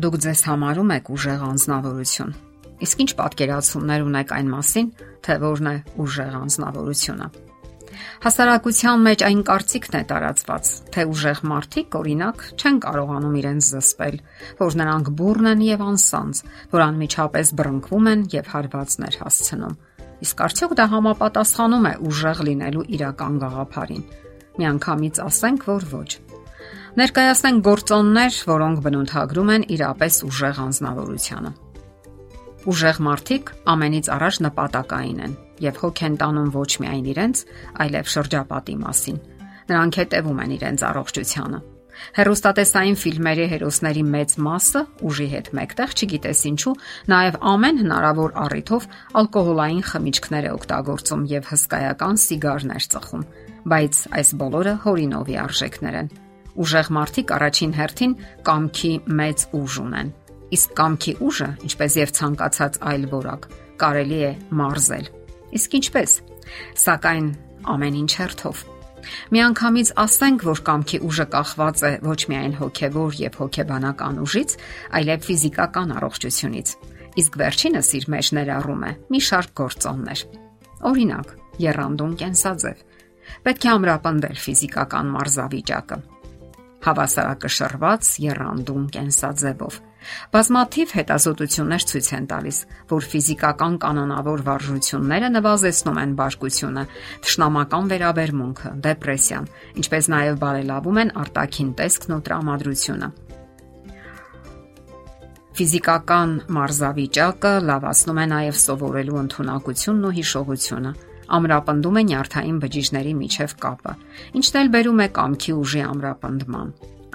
Դուք ձեզ համարում եք ուժեղ անznավորություն։ Իսկ ինչ պատկերացումներ ունեք այն մասին, թե որն է ուժեղ անznավորությունը։ Հասարակության մեջ այն կարծիքն է տարածված, թե ուժեղ մարդիկ, օրինակ, չեն կարողանում իրենց զսպել, որ նրանք բուռն են եւ անսանձ, որ անմիջապես բռնկվում են եւ հարվածներ հասցնում։ Իսկ արդյոք դա համապատասխանում է ուժեղ լինելու իրական գաղափարին։ Միանգամից ասենք, որ ոչ։ Ներկայացնենք գործոններ, որոնք բնութագրում են իրապես ուժեղ անznավորությունը։ Ուժեղ մարդիկ ամենից առաջ նպատակային են եւ հոգ են տանում ոչ միայն իրենց, այլև շրջապատի մասին։ Նրանք հետևում են իրենց առողջությանը։ Հերոստատեսային ֆիլմերի հերոսների մեծ մասը ուժի հետ մեկտեղ չգիտես ինչու, նաև ամեն հնարավոր առիթով ալկոհոլային խմիչքներ է օգտագործում եւ հսկայական սիգարներ ծխում, բայց այս բոլորը հորինովի արժեքներ են։ Ուժեղ մարդիկ առաջին հերթին կամքի մեծ ուժ ունեն։ Իսկ կամքի ուժը, ինչպես եւ ցանկացած այլ որակ, կարելի է մարզել։ Իսկ ինչպես։ Սակայն ամեն ինչ հերթով։ Միանգամից ասենք, որ կամքի ուժը կախված է ոչ միայն հոգեվոր եւ հոգեբանական ուժից, այլև ֆիզիկական առողջությունից։ Իսկ վերջինս իր մեջ ներառում է մի շարք գործոններ։ Օրինակ, երանդուն կենսաձև։ Պետք է ամրապնդել ֆիզիկական մարզավիճակը հավասարակշռված երանդուն կենսաձևով։ Բազմաթիվ հետազոտություններ ցույց են տալիս, որ ֆիզիկական կանոնավոր վարժությունները նվազեցնում են բարկությունը, թշնամական վերաբերմունքը, դեպրեսիան, ինչպես նաև բարելավում են արտաքին տեսքն ու տրամադրությունը։ Ֆիզիկական մարզավիճակը լավացնում է նաև սովորելու ընտունակությունն ու հիշողությունը ամրապնդում է նյարդային բջիջների միջև կապը, ինչն էլ բերում է կամքի ուժի ամրապնդման։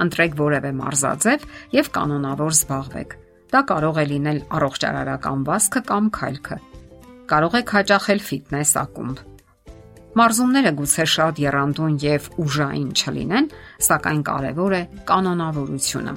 Ընտրեք որևէ մարզաձև եւ կանոնավոր զբաղվեք։ Դա կարող է լինել առողջարարական վազքը կամ քայլքը։ Կարող եք հաճախել ֆիթնես ակումբ։ Մարզումները գուցե շատ երանդուն եւ ուժային չլինեն, սակայն կարևոր է կանոնավորությունը։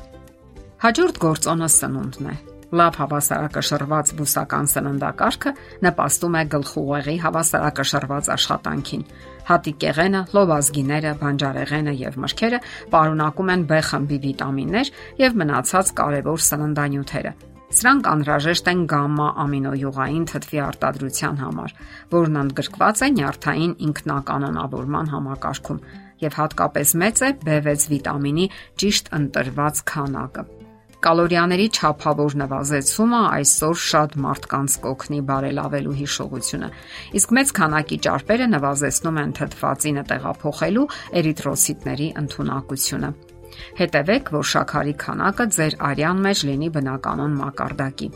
Հաջորդ գործոնը սնունդն է Լավ հավասարակշռված բուսական սննդակարգը նպաստում է գլխուղեղի հավասարակշռված աշխատանքին։ Հատիկեղենը, լոբազգիները, բանջարեղենը եւ մրգերը պարունակում են B խմբի վիտամիններ եւ մնացած կարևոր սննդանյութերը։ Սրանք անհրաժեշտ են գամմա ամինոյուղային թթվի արտադրության համար, որն ընդգրկված է նյարդային ինքնականոնավորման համակարգում եւ հատկապես մեծ է B6 վիտամինի ճիշտ ընտրված քանակը։ Կալորիաների չափավոր նվազեցումը այսօր շատ մարդկանց կօգնի բարելավելու հիշողությունը։ Իսկ մեծ քանակի ճարպերը նվազեցնում են թթվածինը տեղափոխելու էրիթրոցիտների ընտունակությունը։ Հետևեք, որ շաքարի քանակը ձեր արյան մեջ լինի բնականon մակարդակի։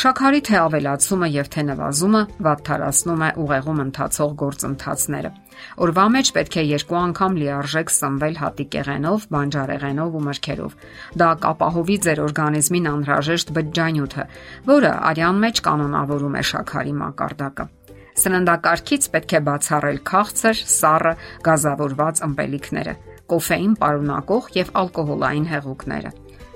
Շաքարի թե ավելացումը եւ թե նվազումը վատթարացնում է ուղեղում ընթացող գործընթացները։ Օրվա մեջ պետք է երկու անգամ լիարժեք սնվել հատիկեղենով, բանջարեղենով ու մրգերով։ Դա կապահովի ձեր օրգանիզմին անհրաժեշտ բջջանյութը, որը արյան մեջ կանոնավորում է շաքարի մակարդակը։ Սննդակարգից պետք է բացառել քաղցր, սառը, գազավորված ըմպելիքները, կոֆեին պարունակող եւ ալկոհոլային հեղուկները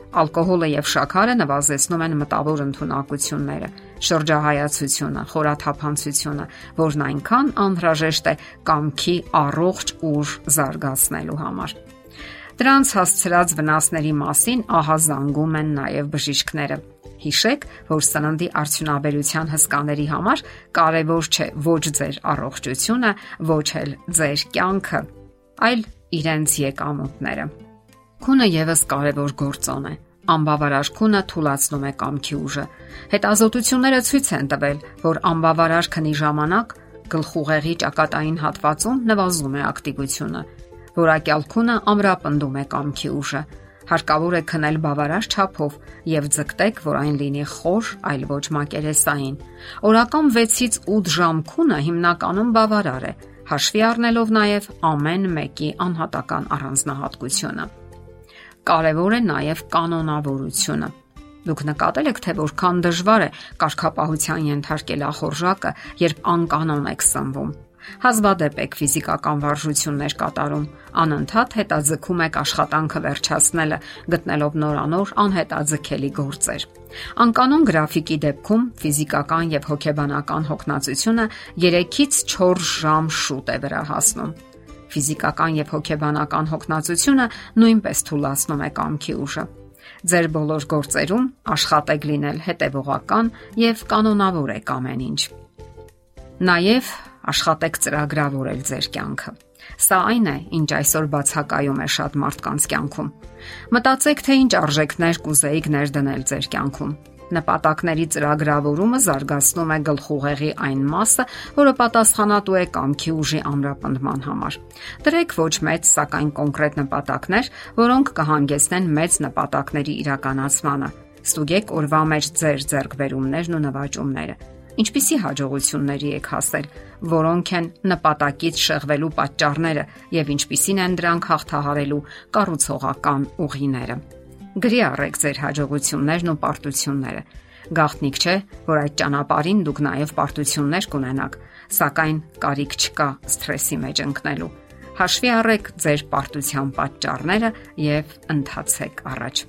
Ալկոհոլը եւ շաքարը նվազեցնում են մտավոր ընտունակությունները, շրջահայացությունը, խորաթափանցությունը, որն այնքան անհրաժեշտ է կամքի առողջ ուժ զարգացնելու համար։ Դրանց հասցրած վնասների մասին ահա զանգում են նաև բժիշկները։ Հիշեք, որ սննդի արդյունաբերության հսկաների համար կարևոր չէ ոչ ձեր առողջությունը, ոչ էլ ձեր կյանքը, այլ իրենց եկամուտները։ Քունը եւս կարևոր գործոն է։ Անբավարար քունը թուլացնում է կամքի ուժը։ Հետազոտությունները ցույց են տվել, որ անբավարար քնի ժամանակ գլխուղեղի ճակատային հատվածում նվազում է ակտիվությունը։ Որակյալ քունը ամրապնդում է կամքի ուժը։ Հարկավոր է քնել բավարար չափով եւ ձգտեք, որ այն լինի խոր, այլ ոչ մակերեսային։ Օրական 6-ից 8 ժամ քունը հիմնականում բավարար է, հաշվի առնելով նաև ամեն մեկի անհատական առանձնահատկությունը կարևոր է նաև կանոնավորությունը։ Դուք նկատել եք, թե որքան դժվար է կարգապահության ենթարկել ախորժակը, երբ անկանոն եք սնվում։ Հազվադեպ եք ֆիզիկական վարժություններ կատարում, անընդհատ հետաձգում եք աշխատանքը վերջացնելը, գտնելով նորանոր անհետաձգելի գործեր։ Անկանոն գրաֆիկի դեպքում ֆիզիկական եւ հոգեբանական հոգնածությունը 3-ից 4 ժամ շուտ է վրա հասնում Ֆիզիկական եւ հոգեբանական հոգնածությունը նույնպես թուլացնում է կամքի ուժը։ Ձեր բոլոր գործերում աշխատեք լինել հետևողական եւ կանոնավորեք ամեն ինչ։ Նաև աշխատեք ծրագրավորել ձեր կյանքը։ Սա այն է, ինչ այսօր բացակայում է շատ մարդկանց կյանքում։ Մտածեք, թե ինչ արժեքներ կուզեիք ներդնել ձեր կյանքում Նպատակների ծրագրավորումը զարգացնում է գլխուղեղի այն մասը, որը պատասխանատու է կամքի ուժի ամրապնդման համար։ Դրեք ոչ մեծ, սակայն կոնկրետ նպատակներ, որոնք կհանգեցնեն մեծ նպատակների իրականացմանը։ Ստուգեք օրվա մեջ ձեր ձեռքբերումներն ու նվաճումները։ Ինչպիսի հաջողությունների եք հասել, որոնք են նպատակից շեղվելու պատճառները եւ ինչպիսին են դրանք հաղթահարելու կառուցողական ուղիները։ Գրի առեք ձեր հաջողություններն ու պարտությունները։ Գաղտնիք չէ, որ այդ ճանապարհին դուք նաև պարտություններ կունենաք, սակայն կարիք չկա սթրեսի մեջ ընկնելու։ Հաշվի առեք ձեր պարտության պատճառները եւ ընթացեք առաջ։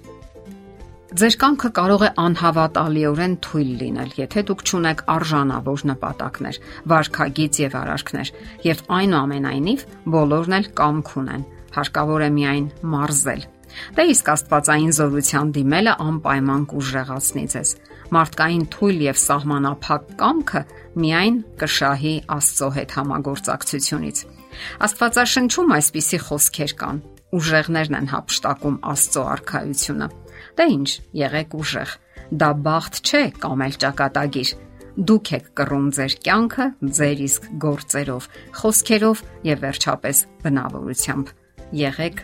Ձեր կամքը կարող է անհավատալիորեն թույլ լինել, եթե դուք ճունեք արժանավոր նպատակներ, վարքագիծ եւ արարքներ, եւ այնուամենայնիվ բոլորն էլ կամք ունեն։ Հարկավոր է միայն մարզել Դե իսկ Աստվածային զորության դիմելը անպայման կուժեղացնի ձեզ։ Մարդկային թույլ եւ սահմանափակ կամքը միայն կշահի Աստծո հետ համագործակցությունից։ Աստվածաշնչում այսպիսի խոսքեր կան. ուժեղներն են հապշտակում Աստծո արքայությունը։ Դե ինչ, եղեք ուժեղ։ Դա բախտ չէ կամ էլ ճակատագիր դուք եք կռում ձեր կյանքը ձեր իսկ գործերով, խոսքերով եւ վերջապես բնավորությամբ։ Եղեք